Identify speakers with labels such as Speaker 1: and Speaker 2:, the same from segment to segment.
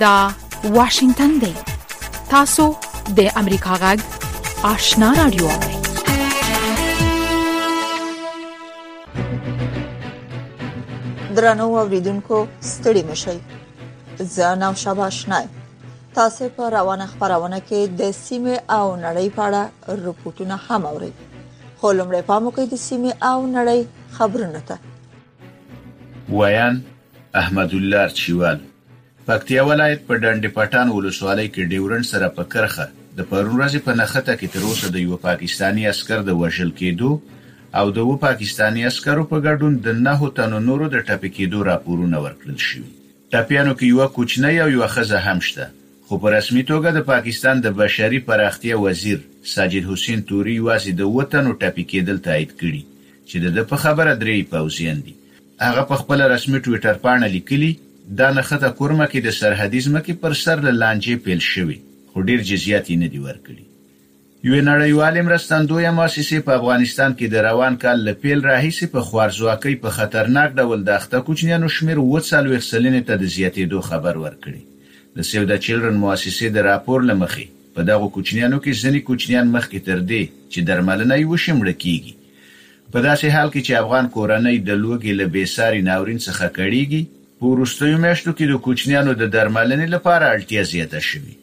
Speaker 1: دا واشنگتن دی تاسو د امریکا غږ آشنا رادیو
Speaker 2: درنو اوریدونکو ستړي مشئ زه نام شابه آشنایم تاسو په روانه خبرونه کې د سیمه او نړۍ په اړه رپورټونه هم اورئ خو لمړی پام وکړئ د سیمه او نړۍ خبرونه ته
Speaker 3: ویان احمد الله چوال پکتیا ولایت په ډنډ پټان ولسوالۍ کې ډیورن سره په کرخه د پرون ورځې په نخته کې تر اوسه د یو پاکستانی عسكر د وژل کېدو او د و پاکستانی عسكرو په ګډون د نهو تنو نورو د ټپي کېدو راپورونه ورکړل شوي ټپيانو کې يوه کوچنۍ او يوه ښځه هم شته، خو په رسمي توګه د پاکستان د بشري پراختيا وزير ساجد حسين طوري يوازې د اووه تنو ټپي کېدل تاييد کړي، چې د ده په خبره درې يې پوځيان دي. هغه په خپله رسمي ټويټرپاڼه ليکلي، دا نښته کورمه کې د سرحدي ځمکې پر سر له لانجې پېل شوې، خو ډېر جزيات يې نه دي ورکړي. یوې نړیوالې مرستندویه موسسې په افغانستان کې د روان کال له پېل راهیسې په خوارځواکۍ په خطرناک ډول د اخته کوچنیانو شمېر اووه څلوېښت سلنې ته د زیاتېدو خبر ورکړی. د سیو د چلډرن موسسې د راپور له مخې، په دغو کوچنیانو کې ځینې کوچنیان مخکې تر دې چې درملنه یې وشي مړه کېږي. په داسې حال کې چې افغان کورنۍ د لوږې له بې ساري ناورین څخه کړېږي، په وروستیو میاشتو کې د کوچنیانو د درملنې لپاره اړتیا زیاته شوې.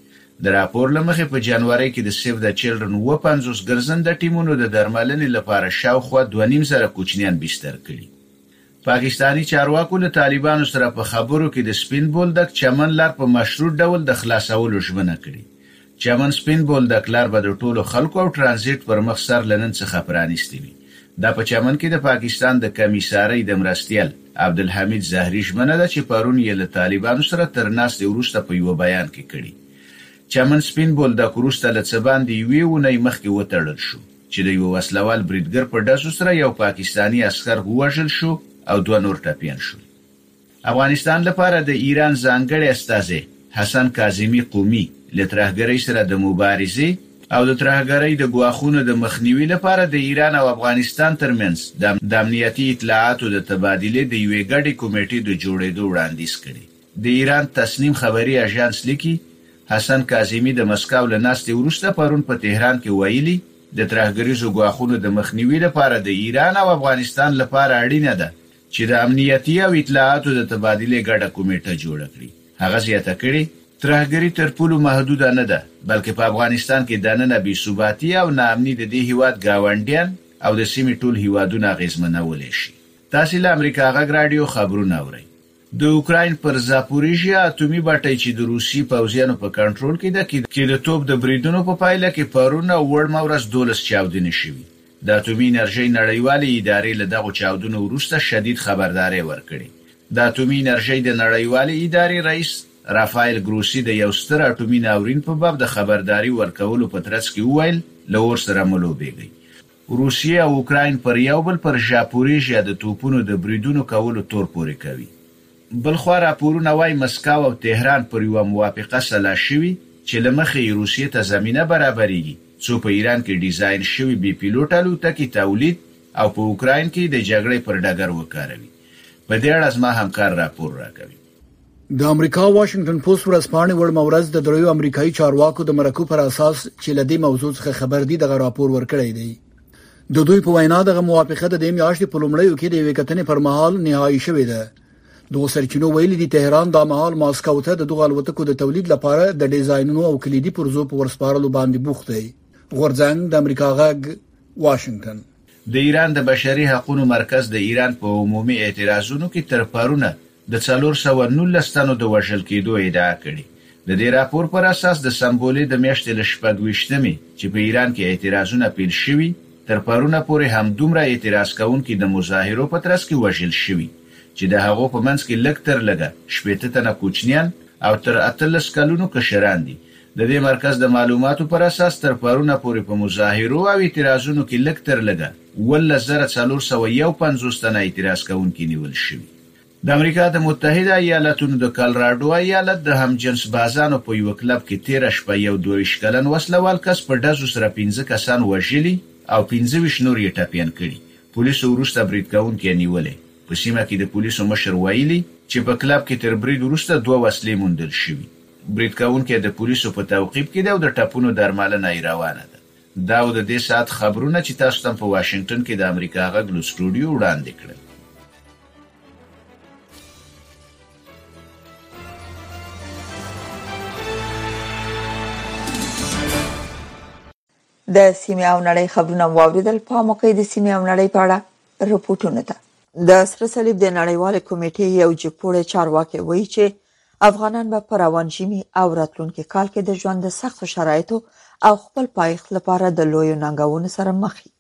Speaker 3: د راپور له مخې، په جنورۍ کې د سیو د چلډرن اووه پنځوس ګرځنده ټیمونو د درملنې لپاره شاوخوا دوه نیم زره کوچنیان بستر کړي. پاکستاني چارواکو له طالبانو سره په خبرو کې د سپین بولدک، چمن لار په مشروط ډول د خلاصولو ژمنه کړې. چمن سپین بولدک لار به د ټولو خلکو او ټرانزیټ پر مخ سر له نن څخه پرانیستې وي. دا په چمن کې د پاکستان د کمیسارۍ د مرستیال عبدالحمید زهري ژمنه ده چې پرون یې له طالبانو سره تر ناستې وروسته په یوه بیان کې کړې. چمن سپین بولدک وروسته له څه باندې یوې اونۍ مخکې وتړل شو چې د یوه وسله وال بریدګر په ډزو سره یو پاکستاني عسکر ووژل شو او دوه نور ټپیان شول. افغانستان لپاره د ایران ځانګړی استازی حسن کاظمي قمي له ترهګرۍ سره د مبارزې او د ترهګرۍ د ګواښونو د مخنیوي لپاره د ایران او افغانستان ترمنځ د امنیتي اطلاعاتو د تبادلې د یوې ګډې کمېټې د جوړېدو وړاندیز کړی. د ایران تسنیم خبري اژانس لیکي، حسن کاظمي د مسکو له ناستې وروسته پرون په تهران کې ویلي، د ترهګریزو ګواښونو د مخنیوي لپاره د ایران او افغانستان لپاره اړینه ده چې د امنیتي او اطلاعاتو د تبادلې ګډه کمېټه جوړه کړي. هغه زیاته کړې، ترهګري تر پولو محدوده نه ده، بلکې په افغانستان کې دننه بې ثباتي او ناامني د دې هېواد ګاونډیان او د سیمې ټول هېوادونه اغېزمنولی شي. تاسې له امریکا غږ راډیو خبرونه اورئ. د اوکراین پر زاپوریژیا اتومي بټۍ چې د روسي پوځیانو په کنټرول کې ده، کې د توپ د بریدونو په پایله کې پرون او وړمه ورځ دوولس چاودنې شوي د اتومي انرژۍ نړیوالې ادارې له دغو چاودنو وروسته شدید خبرداری ورکړی. د اتومي انرژۍ د نړیوالې ادارې رئیس رافایل ګروسي د یو ستر اټومي ناورین په باب د خبرداري ورکولو په ترڅ کې وویل، له اور سره مه لوبیږئ. روسیه او اوکراین پر یو بل پر ژاپوریژیا د توپونو د بریدونو کولو تور پورې کوي. بلخوا راپورونه وايي مسکو او تهران پر یوه موافقه سلا شوي چې له مخې یې روسیې ته زمینه برابرېږي څو په ایران کې ډیزاین شوې بې پیلوټه الوتکې تولید او په اوکراین کې یې د جګړې پر ډګر وکاروي. په دې اړه زما همکار راپور راکوي.
Speaker 4: د امریکا واشنګټن پوسټ ورځپاڼې وړمه ورځ د دریو امریکايي چارواکو د مرکو پر اساس چې له دې موضوع څخه خبر دي دغه راپور ورکړی دی. د دوی په وینا دغه موافقه د دې میاشتې په لومړیو کې د یوې کتنې پر مهال نهایی شوې ده دوه سرچینو ویلي دي تهران دا مهال ماسکو ته د دغه الوتکو د تولید لپاره د ډیزاینونو او کلیدي پرزو په ورسپارلو باندې بوخت دی غورځنګ د امریکا غږ واشنگټن
Speaker 3: د ایران د بشري حقوقو مرکز د ایران په عمومي اعتراضونو کې تر پرونه د څلور سوه نولس تنو د وژل کېدو ادعا کړې. د دې راپور پر اساس د سنبلې د میاشتې له شپږ ویشت مې چې په ایران کې اعتراضونه پیل شوي تر پرونه پورې همدومره اعتراض کوونکي د مظاهرو په ترڅ کې وژل شوي چې د هغو په منځ کې لږ تر لږه شپېته تنه کوچنیان او تر اتلس کلونو کشران دي. د دې مرکز د معلوماتو پر اساس تر پرونه پورې په مظاهرو او اعتراضونو کې لږ تر لږه اوولس زره څلور سوه یو پنځوس تنه اعتراض کوونکي نیول شوي. د امریکا د متحده ایالتونو د کلراډو ایالت د همجنس بازانو په یوه کلب کې تېره شپه یو دوه ویشت کلن وسله وال کس په ډزو سره پنځه کسان وژلي او پنځه ویشت نور یې ټپیان کړي. پولیسو وروسته برید کوونکی نیولی. په سیمه کې د پولیسو مشر ویلي، چې په کلب کې تر برید وروسته دوه وسلې موندل شوي. برید کوونکی د پولیسو په تعقیب کې دی او د ټپونو درملنه یې روانه ده. دا و د دې ساعت خبرونه چې تاسو ته په واشنګټن کې د امریکا غږ له سټوډیو وړاندې کړل.
Speaker 2: د سیمې او نړۍ خبرونه واوریدل په موقع د سیمې او نړۍ په اړه رپورټونه ته د سره صلیب د نړیوال کمیټې یو جګپوړی چارواکي وایي چې افغانان به په روان ژمي او راتلونکي کال کې د ژوند د سختو شرایطو او خپل پایښت لپاره د لویو ننګونو سره مخ وي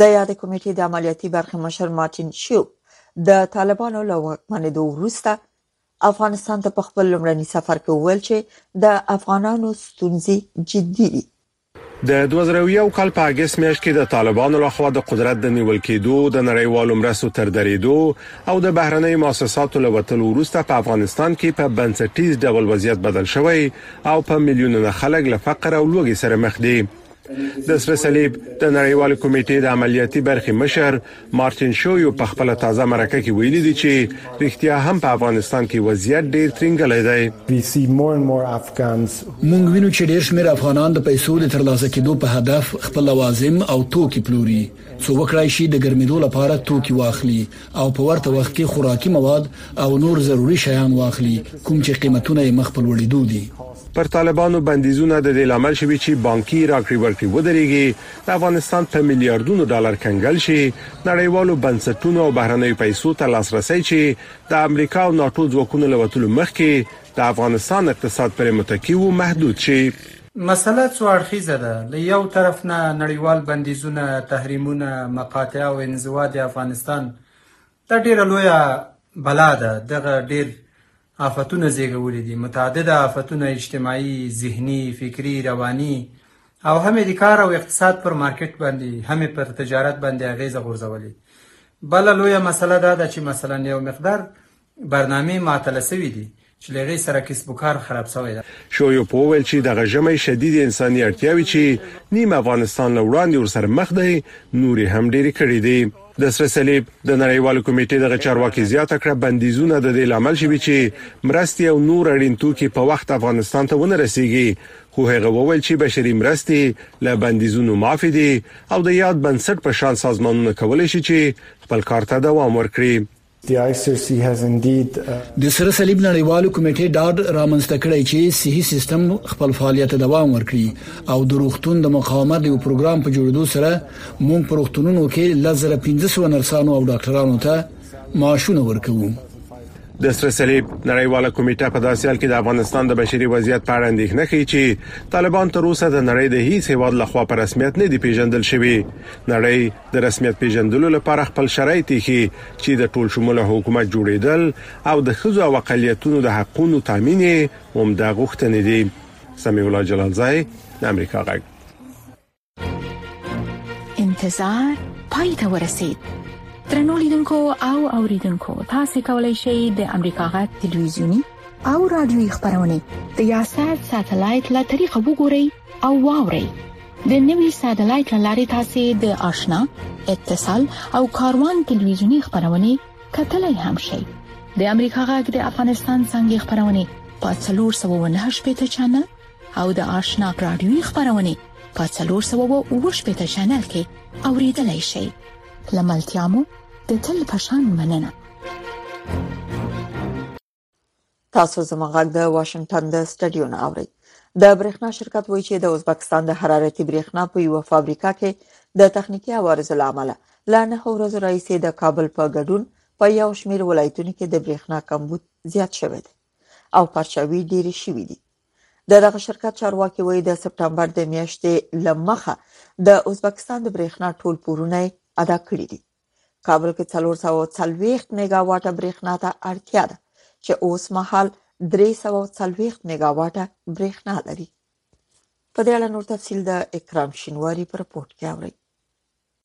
Speaker 2: د یاد کمیټې د عملیاتي برخې مشر مارټین شیوب د طالبانو له واکمنېدو وروسته افغانستان ته په خپل لومړني سفر کې وویل چې د افغانانو ستونزې جدي دي
Speaker 5: د دوه زره او یو کال په اګست میاشت کې د طالبانو لخوا د قدرت د نیول کېدو، د نړیوالو مرستو تر درېدو او د بهرنیو مؤسساتو له وتلو وروسته په افغانستان کې په بنسټیز ډول وضعیت بدل شوی او په میلیونونه خلک له فقر او لوږې سره مخ دي. د سره صلیب د نړیوالې کمېټې د عملیاتي برخې مشر مارتین شویو په خپله تازه مرکه کې ویلي دي چې رښتیا هم په افغانستان کې وضعیت ډیر ترینګلی دی.
Speaker 4: مونږ وینو چې ډیر شمیر افغانان د پیسو د ترلاسه کیدو په هدف خپل لوازم او توکي پلوري څو وکړای شي د ګرمیدو لپاره توکي واخلي او په ورته وخت کې خوراکي مواد او نور ضروري شیان واخلي کوم چې قیمتونه یې مخ په لوړیدو دي.
Speaker 5: پر طالبانو بندیزونه د دې لامل شوي چې بانکي راکړې ورکړې ودریږي د افغانستان په میلیاردونو ډالر کنګل شي، نړیوالو بنسټونو او بهرنیو پیسو ته لاسرسی چې د امریکا او ناټو ځواکونو له وتلو مخکې د افغانستان اقتصاد پرې متکي و، محدود شي.
Speaker 6: مسئله څو اړخیزه ده، له یو طرف نه نړیوال بندیزونه، تحریمونه، مقاطعه او انزوا د افغانستان دا ډېره لویه بلا ده، دغه ډېر آفتونه زېږولي دي، متعدده آفتونه، اجتماعي، ذهني، فکري، رواني او هم یې د کار او اقتصاد پر مارکېټ باندې، هم یې پر تجارت باندې اغېزه غورځولې. بله لویه مسله دا ده چې مثلاً یو مقدار برنامې معطله شوې دي چې له هغې سره کسب و کار خراب شوی ده.
Speaker 5: شویوف وویل چې دغه ژمی شدیدې انساني اړتیاوې چې نیم افغانستان له وړاندې ورسره مخ دی، نورې هم ډېرې کړې دي. د سره صلیب د نړیوالو کمیټې دغه چارواکي زیاته کړه، بندیزونه د دې لامل شوي چې مرستې او نور اړین توکي په وخت افغانستان ته ونه رسیږي، خو هغه وویل چې بشري مرستې له بندیزونو معافې دي او د یاد بنسټ په شان سازمانونه کولی شي چې خپل کار ته دوام ورکړي.
Speaker 4: د سره صلیب نړیوالو کمیټې ډاډ رامنځته کړی چې صحي سیستم خپل فعالیت ته دوام ورکړي او د روغتون د مقاومت د یو پروګرام په جوړېدو سره موږ په روغتونونو کې لزر 1500 نرسانو او ډاکټرانو ته معاشونه ورکوو
Speaker 5: د سره صلیب نړیواله کمیټه په داسې حال کې د افغانستان د بشري وضعیت په اړه اندېښنه کوي چې طالبان تر اوسه د نړۍ د هیڅ هیواد لخوا په رسمیت نه دي پیژندل شوی نړۍ د رسمیت پیژندلو لپاره خپل شرایط ایښي چې د ټول شموله حکومت جوړیدل او د ښځو او اقلیتونو د حقونو تامین هم د غوښتنې دي سمیع الله جلالزای د امریکا غږ
Speaker 1: انتظار پای ته ورسید ترنو لیدونکو او اوریدونکو تاسو کولی شئ د امریکا غا ټلویزیونی او رادیوي خبرونه د یاشر ساتلایت له طریقو وګورئ او واورئ د نوي ساتلایت لارې تاسو د آشنا اتصال او کاروان ټلویزیونی خبرونه کتلای هم شئ د امریکا غږ د افغانستان څنګه خبرونه په 309 پټ چنل او د آشنا رادیوي خبرونه په 309 پټ چنل کې اوریدلای شئ لملتيامو د تل پشان مننه
Speaker 2: تاسو زموږ غږ د واشنگټن د سټډیو نه اورئ د برېښنا شرکت وایي چې د ازبکستان د حرارتي برېښنا په یو فابریکه کې د تخنیکی عوارضو له امله لا نه ورځې راهیسې د کابل په ګډون په یو شمیر ولایتونو کې د برېښنا کمبود زیات شوی دی او پرچاوي ډېری شوې دي د دغه شرکت چارواکي وایي د سپټمبر د میاشتې لمخه د ازبکستان د برېښنا ټول پورونه ادا کړی دي کابل کې 440 میگاواټه برېښنا ته اړتیا ده چې اوس مهال 340 میگاواټه برېښنا لري په دې اړه نور تفصيل د اکرام شینواری پر رپورت کې اورئ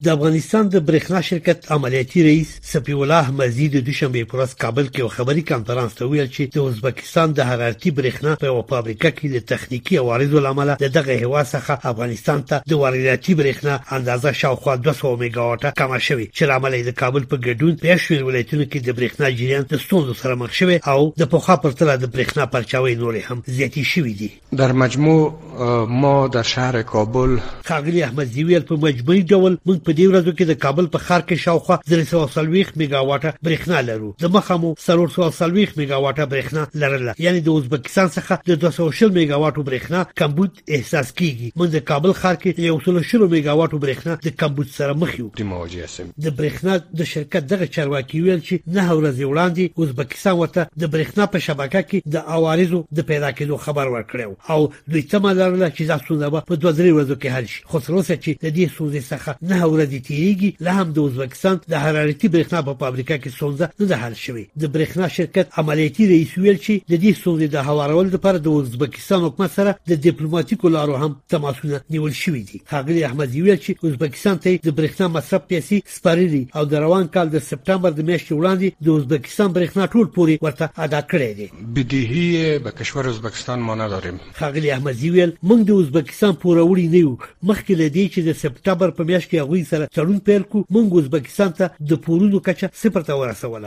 Speaker 7: د افغانستان د برېښنا شرکت عملیاتي رئیس سپی الله احمدزي د دوشنبې پر ورځ کابل کې یو خبري کانفرنس ته ویل چې د ازبکستان پاکستان د حرارتي برېښنا په یوه فابریکه کې د تخنیکي عوارضو له امله د دغه هېواد څخه افغانستان ته د وارداتي برېښنا اندازه شاوخوا دوه سوه میګاواټه کمه شوې چې له امله یې د کابل په ګډون په یو شمېر ولایتونو کې د برېښنا جریان د ستونزو سره مخ شوی او د پخوا پرتله د برېښنا پرچاوۍ نورې هم زیاتې شوې دي.
Speaker 8: در مجموع ما در شهر کابل
Speaker 7: ښاغلي احمدزي ویل په مجموعي ډول موږ په دې ورځو کې د کابل په ښار کې شاوخوا درې سوه او څلوېښت میګاواټه برېښنا لرو د مخه مو څلور سوه او څلوېښت میګاواټه برېښنا لرله یعنې د ازبکستان څخه د دوه سوه شل میګاواټو برېښنا کمبود احساس کیږي موږ د کابل ښار کې له یو سلو شلو میګاواټو برېښنا د کمبود سره مخ یو
Speaker 8: د
Speaker 7: برېښنا د شرکت دغه چارواکي ویل چې نه ورځې وړاندې ازبکستان ورته د برېښنا په شبکه کې د عوارضو د پیدا کېدو خبر ورکړی او دوی تمه لرله چې دا ستونزه به په دوه درې ورځو کې حل شي خو تر اوسه چې د دې ستونزې څخه نه ورځې تېرېږي لا هم د ازبکستان د حرارتي برېښنا په فابریکه کې ستونزه نه ده حل شوې د برېښنا شرکت عملیاتي رئیس ویل چې د دې ستونزې د هوارولو لپاره د ازبکستان پاکستان حکومت سره د ډیپلوماټیکو لارو هم تماسونه نیول شوي دي ښاغلي احمدي ویل چې ازبکستان ته د برېښنا مصرف پیسې سپارلي او د روان کال د سپټمبر د میاشتې وړاندې د ازبکستان برېښنا ټول پورې ورته ادا کړی دی
Speaker 8: بدیهی به کشور ازبکستان ما نداریم
Speaker 7: ښاغلي احمدي ویل موږ د ازبکستان پوروړي نه یو مخکې له دې چې د سپټمبر په میاشت کې هغوی سره تړون پیل کړو موږ ازبکستان ته د پورونو کچه صفر ته ورسوله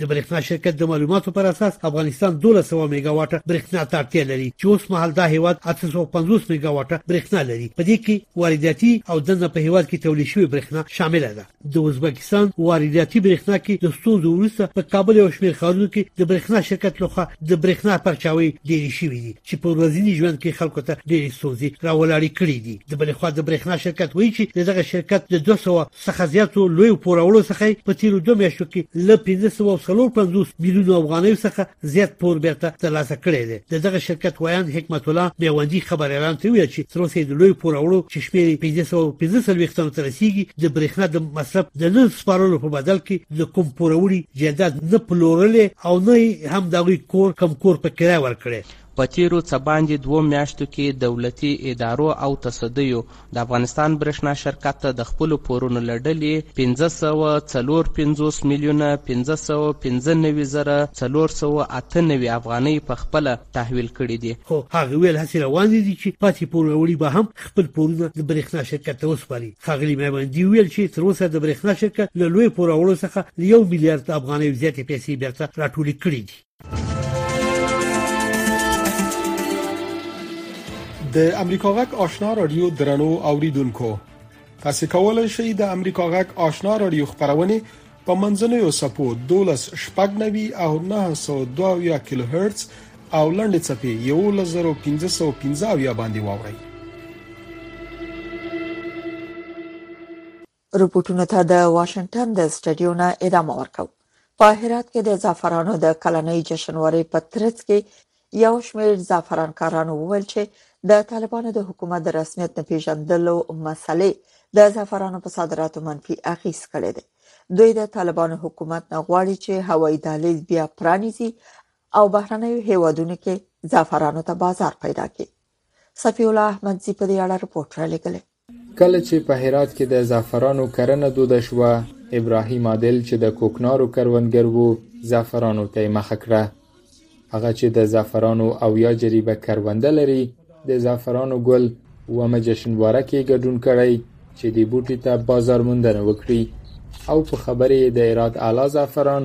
Speaker 7: د برېښنا شرکت د معلوماتو پر اساس افغانستان 1200 میګاواټه برېښنا ته اړتیا لري چې اوس مهال دا هیواد 850 میګاواټه برېښنا لري په دې کې وارداتي او دنه په هیواد کې تولید شوی برېښنا شامل ده د ازبکستان وارداتي برېښنا کې د ستونزو وروسته په کابل او شمیر ښارونو کې د برېښنا شرکت لخوا د برېښنا پرچاوي ډېری شوې دي چې په ورځني ژوند کې خلکو ته ډېری ستونزې راولاړې کړې دي د بلې خوا د برېښنا شرکت وایي چې دغه شرکت د 200 څخه زیاتو لویو پوروړو څخه یې په تیرو دوه میاشتو کې له پنځه سوه او څلور پنځوس میلیونو افغانیو څخه زیات پور بیرته ترلاسه کړی دی د دغه شرکت ویاند حکمت الله میوندي خبریالانو ته وویل چې تر اوسه یې د لویو پوروړو چې شمېر یې پنځه سوه او پنځه څلوېښت تنو ته رسیږي د برېښنا د مصرف د نه سپارلو په بدل کې د کوم پوروړي جایداد نه پلورلی او نه یې هم د هغوی کور کم کور په کرایه ورکړی
Speaker 9: په تېرو څه باندې دوو میاشتو کې دولتي ادارو او تصدیو د افغانستان برښنا شرکت ته د خپلو پورونو له ډلې پنځه سوه څلور پنځوس میلیونه پنځه سوه پنځه نوي زره څلور سوه اته نوي افغانۍ په خپله تحویل کړې دي.
Speaker 7: خو هغه ویل هڅې روانې دي چې پاتې پوروړي به هم خپل پورونه د برښنا شرکت ته وسپاري. ښاغلي میمندي وویل چې تر اوسه د برښنا شرکت له لویو پوروړو څخه له یو میلیارد افغانیو زیاتې پیسې بېرته راټولې کړې دي.
Speaker 10: د امریکا غک آشنا رادیو درنو اوریدونکو تاسو کولای شئ د امریکا غک آشنا رادیو خبرونه په منځنوي سپو 12 شپږنوي او 902 کیلو هرتز او لنډې چپی 11515 باندې واورئ
Speaker 2: رپورټونو ته د واشنگټن د سټډیو نه ادامه ورکوو په هرات کې د زعفرانو د کلنۍ جشنواري په ترڅ کې یو شمېر زعفرانکارانو وویل چې د طالبانو د حکومت د رسمیت نه پیژندلو مسلې د زعفرانو په صادراتو منفي اغیز کړی دی دوی د طالبانو حکومت نه غواړي چې هوایي دهلیز بیا پرانیزي او بهرنیو هیوادونو کې زعفرانو ته بازار پیدا کړي صفی الله احمدزی په دې اړه رپورټ را لګلی
Speaker 11: کله چې په هرات کې د زعفرانو کرنه دوده شوه، ابراهیم عادل چې د کوکنارو کروندګر و، زعفرانو ته یې مخه کړه. هغه چې د زعفرانو اویا جریبه کرونده لري، د زعفرانو ګل اومه جشنواره کې ګډون کړی چې دې بوټي ته بازار موندنه وکړي او په خبرې یې د هرات اعلی زعفران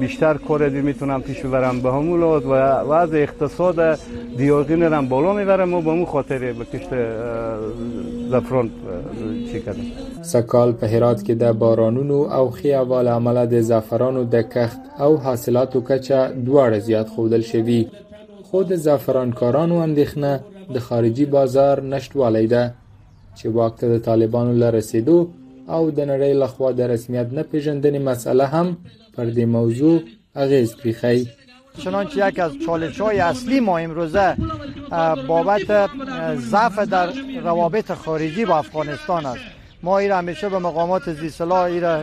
Speaker 12: بیشتر کار دی میتونم پیش ببرم به همون لحاظ و وضع اقتصاد دیارگین را بالا میبرم ما به همون خاطر به کشت زفران چی کردم
Speaker 11: سکال په هرات کې د بارانونو او ښې هوا له امله د زعفرانو د کښت او حاصلاتو کچه دواړه زیات ښودل شوي خو د زعفرانکارانو اندېښنه د خارجي بازار نشتوالی ده چې واک ته د طالبانو له رسېدو او د نړۍ له خوا د رسمیت نه پېژندنې مسئله هم پر دې موضوع اغېز پریښی
Speaker 13: چنانچه یک از چالش های اصلی ما امروزه بابت ضعف در روابط خارجی با افغانستان است ما ای را همیشه به مقامات زیسلا
Speaker 11: ای را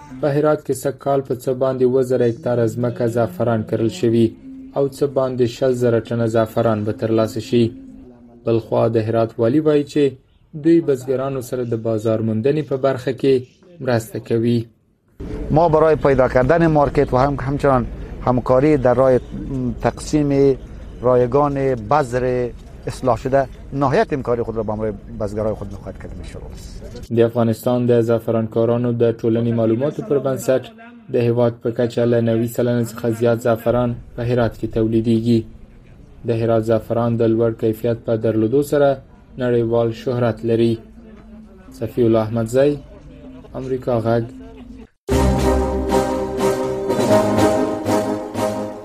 Speaker 11: په هرات کې سږ کال په څه باندې اووه زره هکتاره ځمکه زعفران کرل شوي او څه باندې شل زره ټنه زعفران به ترلاسه شي بلخوا د هرات والي وایي چې دوی بزګرانو سره د بازار موندنې په برخه کې مرسته کوي
Speaker 14: ما برای پیدا کردن مارکت و هم همچنان همکاری در راه تقسیم رایگان بذر اصلاح شده نهایت امکاری خود را به همراه بزګرای خود نقاید کردن شروع است
Speaker 11: د افغانستان د زعفرانکارانو د ټولنې معلوماتو پر بنسټ د هیواد په کچه له 90 سلنه څخه زیات زعفران په هرات کې تولیدېږي د هرات زعفران د لوړ کیفیت په درلودو سره نړیوال شهرت لري صفی الله احمدزی امریکا غږ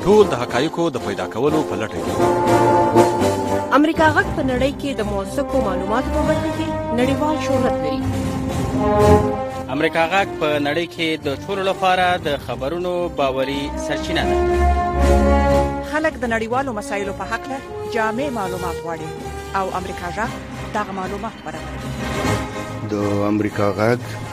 Speaker 15: ټول د حقایقو د پیدا کولو په لټه کې
Speaker 16: امریکا غږ په نړۍ کې د موثقو معلوماتو په برخه کې نړیوال شهرت لري
Speaker 9: امریکا غږ په نړۍ کې د ټولو لپاره د خبرونو باوري سرچینه ده
Speaker 16: خلک د نړیوالو مسایلو په حق له جامع معلومات غواړي او امریکا غږ دغه معلومات برابروي
Speaker 17: د امریکا غږ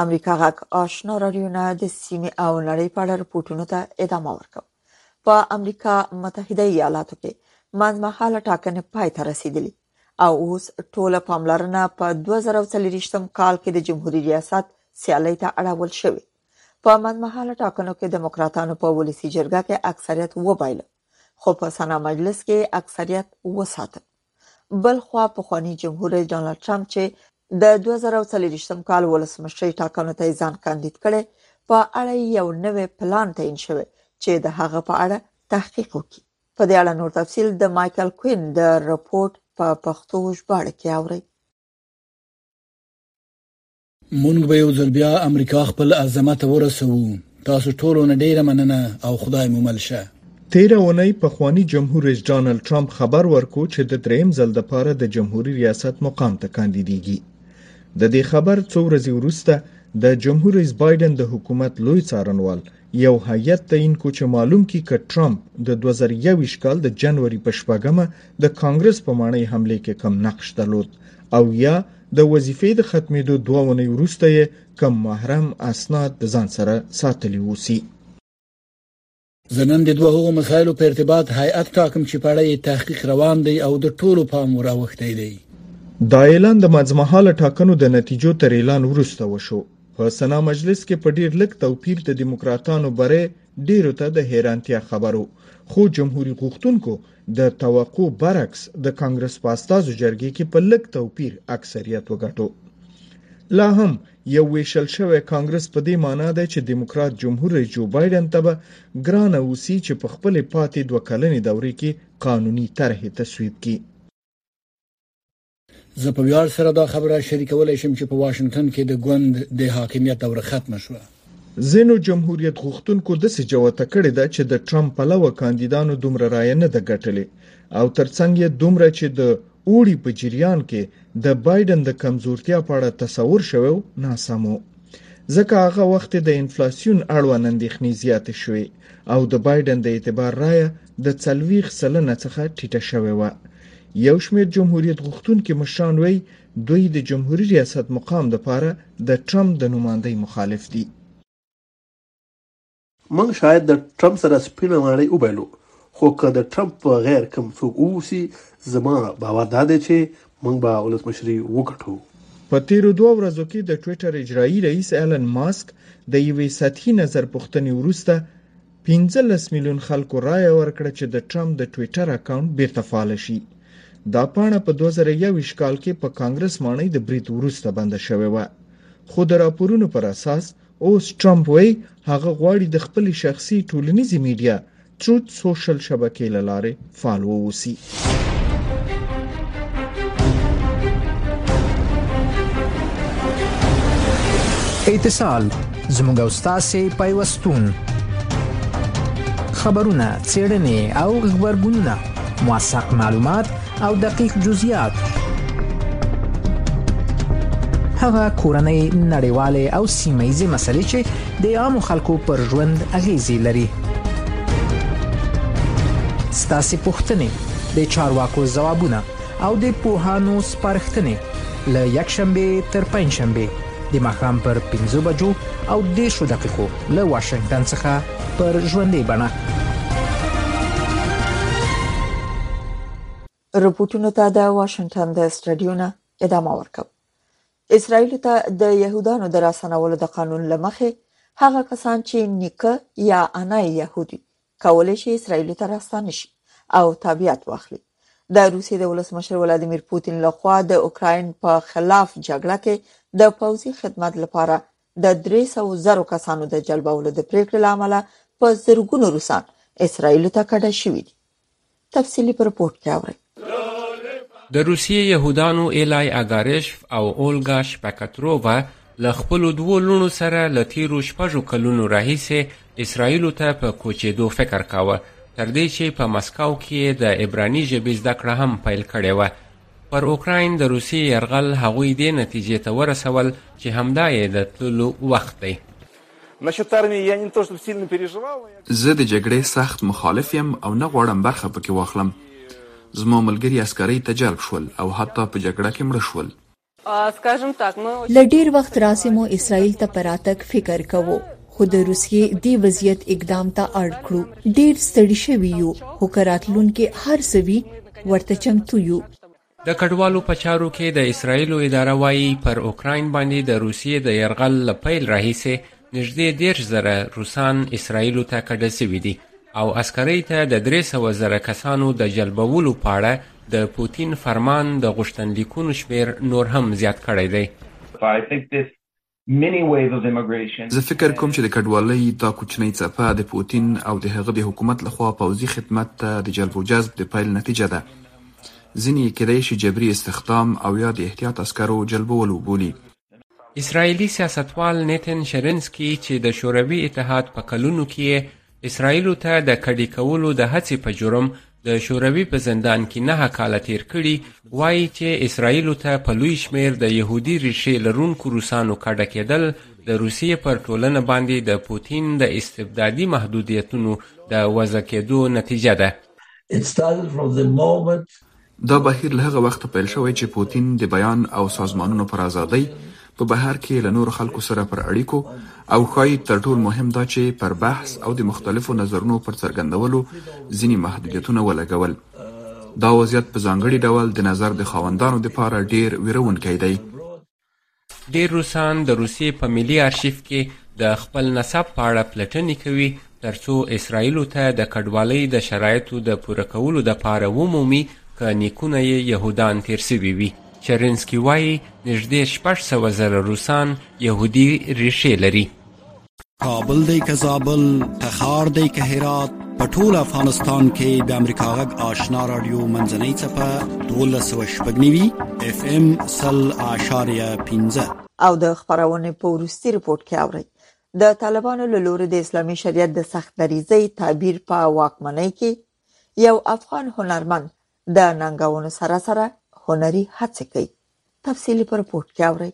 Speaker 2: امریکا غږ آشنا رادیو نه د سیمې او نړۍ په اړه رپورټونو ته ادامه ورکوي په امریکا متحده ایالاتو کې منځمهاله ټاکنې پای ته رسیدلې او اوس ټوله پاملرنه په 2023م کال کې د جمهوریت ریاست سیالۍ ته اړول شوې په منځمهاله ټاکنو کې دیموکراتانو په ولسی جرګه کې اکثریت وبایله خو په سنا مجلس کې اکثریت وساته بلخوا پخواني جمهور رئیس ډونالد ټرمپ چې د 2024 کال ولسمشرۍ ټاکنو ته ځان کاندید کړي په اړه یو نوې پلان تعین شوی چې د هغه په اړه تحقیق وکړي په دې اړه نور تفصيل د مايکل کوين د رپورت په پښتو ژباړه کې اوري
Speaker 4: مونږ به یو ځل بیا امریکا خپل عظمت ورسوو تاسو ټولو نه ډیره مننه او خدای مو مل شه
Speaker 18: تیر اونۍ پخوانی جمهور رئیس ډونالد ټرمپ خبر ورکو چې د دریم ځل لپاره د جمهوریت ریاست مقام ته کاندیدیږي د دې خبر څو ورځې وروسته د جمهور رئیس بایدن د حکومت لوی څارنوال یو هیئت تعین کو چې معلوم کی که ټرمپ د دوه زره یوویشت کال د جنوري په شپږمه د کانګرس په ماڼۍ حملې کې کم نقش درلود او یا د وظیفې د ختمېدو دوه اونۍ وروسته یې کم محرم اسناد د ځان سره ساتلي اوسي.
Speaker 4: زه نن د دوه هغو مسایلو په ارتباط هیئت ټاکم چې په اړه یې تحقیق روان دی او د ټولو پام وراوښتی دی.
Speaker 18: دا اعلان د منځمهاله ټاکنو د نتیجو تر اعلان وروسته وشو. په سنا مجلس کې په ډیر لږ توپیر د دیموکراتانو بری ډیرو ته د حیرانتیا خبرو خو جمهوریت غوښتونکو د توقع برعکس د کانګرس په استازو جرګې کې په لږ توپیر اکثریت وګټو لا هم یو ویشل شوی کانګرس په دې معنی دی چې دیموکرات جمهور رئیس جو بایډن ته به ګرانه اوسي چې په خپل پاتې دوه کلنې دورې کې قانوني طرحې تصویب کړي
Speaker 4: زه په ویاړ سره دا خبره شریکولی شم چې په واشنگټن کې د ګوند د حاکمیت دوره ختمه شوه.
Speaker 18: ځینو جمهوریت غوښتونکو داسې جوته کړې ده چې د ټرمپ پلوه کاندیدانو دومره رایه نه ده ګټلې او ترڅنګ یې دومره چې د اوړي په جریان کې د بایډن د کمزورتیا په اړه تصور شوی و ناسم و ځکه هغه وخت د انفلاسیون اړوند اندېښنې زیاتې شوې او د بایډن د اعتبار رایه د څلوېښت سلنه څخه ټیټه شوې وه. یو شمېر جمهوریت غوښتونکي مشران وایي دوی د جمهوري ریاست مقام لپاره د ټرمپ د نوماندۍ مخالف دي.
Speaker 19: موږ شاید د ټرمپ سره سپینه ماڼۍ وبایلو، خو که د ټرمپ په غیر کوم څوک واوسي، زما باور دا دی چې موږ به ولسمشري وګټو.
Speaker 18: په تېرو دوه ورځو کې د ټویټر اجرایي رئیس ایلن ماسک د یوې سطحي نظر پوښتنې وروسته پنځلس میلیون خلکو رایه ورکړه چې د ټرمپ د ټویټر اکاونټ بیرته فعال شي. دا پاڼه په دوه زره یوویشت کال کې په کانګرس ماڼۍ د برید وروسته بنده شوې وه، خو د راپورونو پر اساس اوس ټرمپ وایي هغه غواړي د خپلې شخصي ټولنیزې میډیا، تروت سوشل شبکې له لارې فعال ووسی.
Speaker 20: اتصال زموږ او تاسو پیوستون خبرونه چیرنې او خبرګونونه موثق معلومات او دقیق جزئیات هغه کورنۍ نړیواله او سیمه ییزه مسلې چې د عامو خلکو پر ژوند اغیزې لري ستاسو پوښتنې د چارواکو ځوابونه او د پوهانو سپارښتنې ل یک شنبه تر پنځ شنبه د مخام پر 15 بجو او 10 دقیقو له واشنگټن څخه پر ژوندې بڼه
Speaker 2: رپورټونو ته د واشنگټن د سټډیو نه ادامه ورکوم اسرائیل ته د يهودانو د راسنولو د قانون لمخې هغه کسان چې نیکه یا انا يهودي کولای شي اسرائیل ته راستانه شي او تابعیت واخلي د روسیې د ولسمشر ولادیمیر پوتین لخوا د اوکراین په خلاف جګړه کې د پوځي خدمت لپاره د 300 زرو کسانو د جلبولو د پریکړې لامل په زرګونو روسان اسرائیل ته کډه شوې دي تفصیلي په رپورټ کې اورئ.
Speaker 21: د روسیې یهودانو ایلای اګارشف او اولګا شپکترووا له خپلو دوو لوڼو سره له تیرو شپږو کلونو راهیسې اسرائیلو ته په کوچېدو فکر کاوه تر دې چې په مسکو کې د عبراني ژبې زده کړه هم پیل کړې وه پر اوکراین د روسیې یرغل هغوی دې نتیجې ته ورسول چې همدا یې د تللو وخت دی
Speaker 22: زه د جګړې سخت مخالف یم او نه غواړم برخه پکې واخلم. زما ملګري عسکرۍ ته جلب شول او حتی په جګړه کې مړه شول.
Speaker 23: له ډېر وخت راهسې مو اسراییل ته په راتګ فکر کاوه، خو د روسیې دې وضعیت اقدام ته اړ کړو. ډېر ستړي شوي یو، خو که راتلونکې هر څه وي، ورته چمتو یو.
Speaker 21: د کډوالو په چارو کې د اسراییلو اداره وایي پر اوکراین باندې د روسیې د یرغل له پیل راهیسې نږدې دېرش زره روسان اسراییلو ته کډه سوي دي او عسکرۍ ته د درې سوه زره کسانو د جلبولو په اړه د پوتین فرمان د غوښتنلیکونو شمېر نور هم زیات کړی دی.
Speaker 22: زه فکر کوم چې د کډوالۍ دا کوچنۍ څپه د پوتین او د هغه د حکومت له خوا پوځي خدمت ته د جلب و جذب د پیل نتیجه ده. ځینې یې کېدای شي جبري استخدام او یا د احتیاط عسکرو جلبول وبولي.
Speaker 21: اسراییلي سیاستوال نیتن شرنسکي چې د شوروي اتحاد په کلونو کې یې اسراییلو ته د کډې کولو د هڅې په جرم د شوروي په زندان کې نه کاله تیر کړي وایي چې اسراییلو ته په لوی شمیر د يهودي ریښې لرونکو روسانو کډه کېدل د روسیې پر ټولنه باندې د پوتین د استبدادي محدودیتونو د وضع کېدو نتیجه ده
Speaker 22: دا بهیر له هغه وخته پیل شوی چې پوتین د بیان او سازمانونو پر ازادۍ، په بهر کې له نورو خلکو سره پر اړیکو او ښایي تر ټول مهم دا چې پر بحث او د مختلفو نظرونو پر څرګندولو ځینې محدودیتونه ولګول. دا وضعیت په ځانګړي ډول د نظر د خاوندانو دپاره ډیر ویرونکی دی.
Speaker 21: ډېر روسان د روسیې په ملي ارشیف کې د خپل نسب په اړه پلټنې کوي ترڅو اسرایلو ته د کډوالۍ د شرایطو د پوره کولو دپاره ومومي که نیکونه یې یهودان تیر سوي وي چرینسکي وایي نږدې شپږ سوه زره روسان یهودي ریښې لري
Speaker 24: کابل دی که زابل تخار دی که هرات په ټول افغانستان کې د امریکا غږ آشنا رادیو منځنۍ چپه 1290 اف ام 0.15
Speaker 2: او د خبرونه په ورستي رپورت کې اوري د طالبانو له لوري د اسلامي شریعت د سخت دریزي تعبیر په واکمنۍ کې یو افغان هنرمند د ننګونو سره سره هنري هڅې کوي تفصيلي پر رپورت کې اوري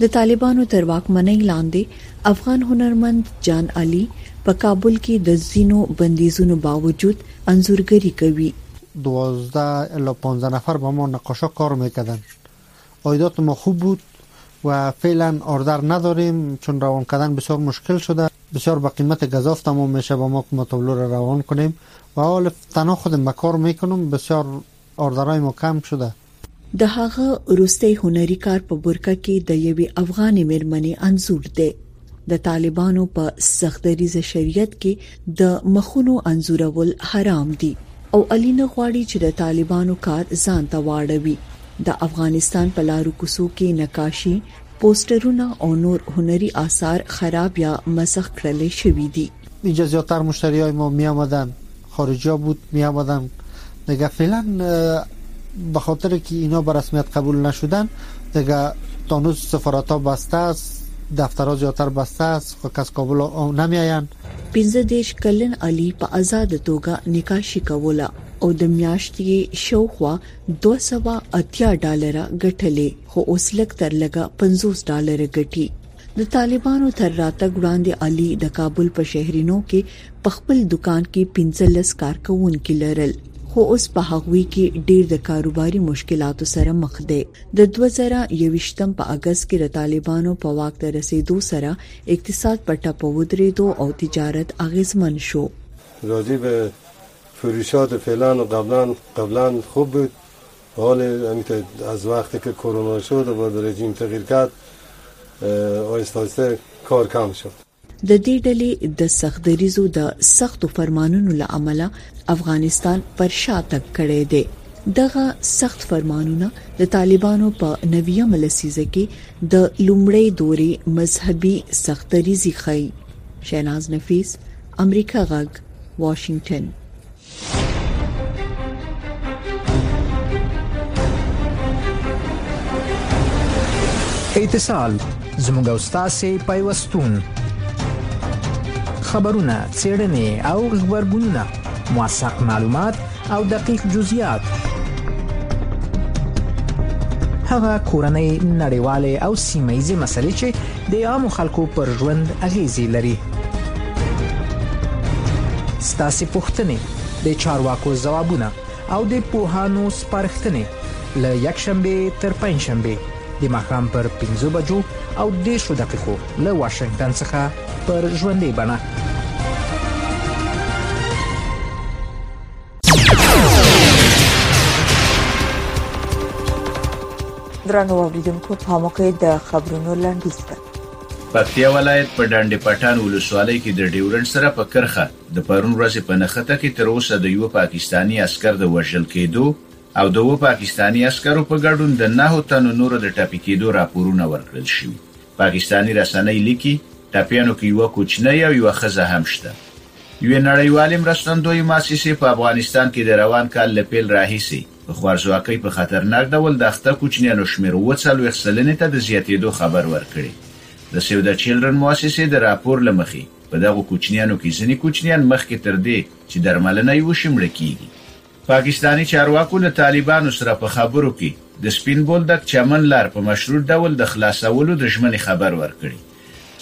Speaker 23: د طالبانو تر واکمنۍ لاندې افغان هنرمند جان علي په کابل کې د ځینو بندیزونو باوجود انځورګري کوي.
Speaker 25: دوازده الا پانزده نفر با ما نقاشا کار میکردن عایدات ما خوب بود و فعلا آردر نداریم چون روان کردن بسیار مشکل شده بسیار به قیمت گزاف تمام میشه با ما که ما تابلو را روان کنیم و حال تنها خودم به کار میکنم بسیار اوردرای مو کمپ شده.
Speaker 23: د هغه وروستی هنري کار په بورکه کې د یوې افغانې مېرمنې انځور دی. د طالبانو په سخت دریځه شریعت کې د مخونو انځورول حرام دي او علي نه غواړي چې د طالبانو کار ځان ته واړوي. د افغانستان په لارو کوڅو کې نقاشي، پوسټرونه او نور هنري آثار خراب یا مسخ کړل شوي دي.
Speaker 25: اینجا زیاتر مشتریای ما میامدند. خارجا بود می آمدن دیگه فعلا به خاطر که اینا به رسمیت قبول نشدن دیگه تانوز سفارت ها بسته است دفتر ها زیاتر بسته است خو کس کابل او
Speaker 23: نمی آیند 15 کلن علي په آزاد توګه نکاشي کوله او د میاشتې شوخوا 280 ډالر ګټلې خو اوس لګ تر لګه 50 ډالر ګټي د طالبانو تر راتګ وړاندې علي د کابل په شهرینو کې په خپل دکان کې 15 کارکونکي لرل خو اوس په هغوی کې ډیر د کاروباري مشکلاتو سره مخ دی د 2021م په اگست کې د طالبانو په واک ته رسیدو سره اقتصاد په ټپ ودرېدو او تجارت اغیزمن شو
Speaker 26: راضی به فروشات فعلان و قبلان قبلان خوب بود حال امیت از وقتی که کرونا شد و بعد رژیم تغییر کرد آیسته آیسته کار کم شد
Speaker 23: د دې ډلې د سخت دریزو د سختو فرمانونو له امله افغانستان پر شا تک کړی دی دغه سخت فرمانونه د طالبانو په نویه ملسیزه کې د لومړی دوري مذهبي سخت دریزي خي شیناز نفیس امریکا غږ واشنگټن
Speaker 20: اتصال زموږ او تاسو پیوستون خبرونه چیرنې او خبرګونونه موثق معلومات او دقیق جزئیات هغه کورنۍ نړیواله او سیمه ییزې مسلې چې د عامو خلکو پر ژوند اغیزې لري ستاسو پوښتنې د چارواکو ځوابونه او د پوهانو سپارښتنې له یک شنبه تر پنځ شنبه د ماخام پر 15 بجو او 10 دقیقو له واشنگټن څخه پر ژوندې بڼه
Speaker 2: درنو اوریدونکو په موقع د خبرونو لنډیز کړ
Speaker 3: پکتیا ولایت په ډنډ پټان ولسوالۍ کې د ډیورنډ سره په کرخه د پرون ورځې په نخته کې تر اوسه د یو پاکستانی عسكر د وژل کېدو او د و پاکستانی عسكرو په ګډون د نه تنو نورو د ټپي کېدو راپورونه ورکړل شوي پاکستانی رسنۍ لیکي ټپیانو کې یو کوچنی او یو خزه هم شته یوې نړیوالې مرستندویې موسسې په افغانستان کې د روان کال له پیل راهیسې په خوارځواکۍ په خطرناک ډول د اخته کوچنیانو شمېر اووه څلوېښت سلنې ته د زیاتېدو خبر ورکړی. د سیو د چیلډرن موسسې د راپور له مخې په دغو کوچنیانو کې ځینې کوچنیان مخکې تر دې چې درملنه یې وشي مړه کېږي. پاکستاني چارواکو له طالبانو سره په خبرو کې د سپین بولدک، چمن لار په مشروط ډول د خلاصولو د ژمنې خبر ورکړی.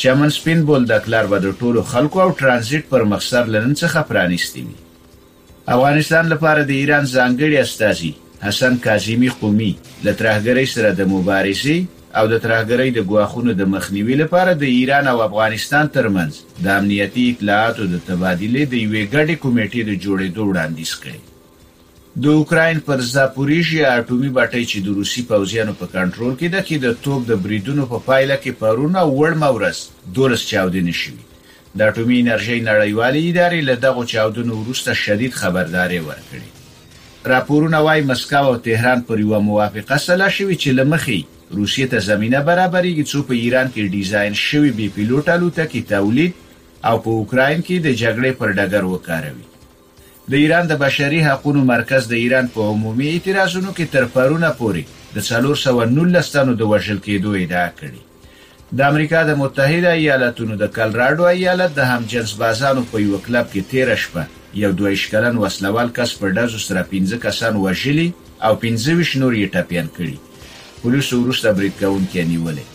Speaker 3: چمن سپین بولدک لار به د ټولو خلکو او ترانزیټ پر مخسر له نن څخه پرانیستې وي افغانستان لپاره د ایران ځانګړي استازي حسن کاظمي قومي له ترهګرۍ سره د مبارزې او د ترهګرۍ د ګواښونو د مخنیوي لپاره د ایران او افغانستان ترمنځ د امنیتي اطلاعاتو د تبادلې د یوې ګډې کمېټې د جوړېدو وړاندیز کړی. د اوکراین پر زاپوریژیا اټومي بټۍ چې د روسي پوځیانو په کنټرول کې ده کې د توپ د بریدونو په پایله کې پرون او وړمه ورځ دولس چاودنې شوي. د اټومي انرژۍ نړیوالې ادارې له دغو چاودنو وروسته شدید خبرداری ورکړی. راپورونه وايي مسکو او تهران پر یوه موافقه سلا شوي چې له مخې یې روسیې ته زمینه برابریږي څو په ایران کې ډیزاین شوې بې پیلوټه الوتکې تولید او په اوکراین کې د جګړې پر ډګر وکاروي. د ایران د بشري حقونو مرکز د ایران په عمومي اعتراضونو کې تر پرونه پورې د څلور سوه نولس تنو د وژل کېدو ادعا کړې. د امریکا د متحده ایالتونو د کلراډو ایالت د همجنس بازانو په یوه کلب کې تېره شپه یو دوه یشت کلن وسلهوال کس په ډزو سره پنځه کسان وژلي او پنځه ویشت نور یې ټپیان کړي. پولیسو وروسته برید کوونکی نیولی.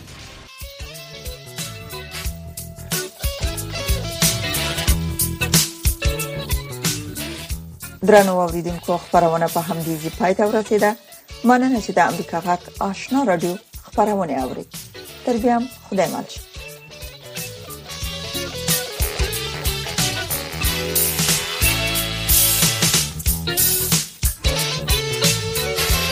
Speaker 2: درنو اوریدونکو خبرونه په همدې ځای پای ته ورسیده مننه چې د امریکا غږ آشنا رادیو خبرونه اوري تر بیا خدای مل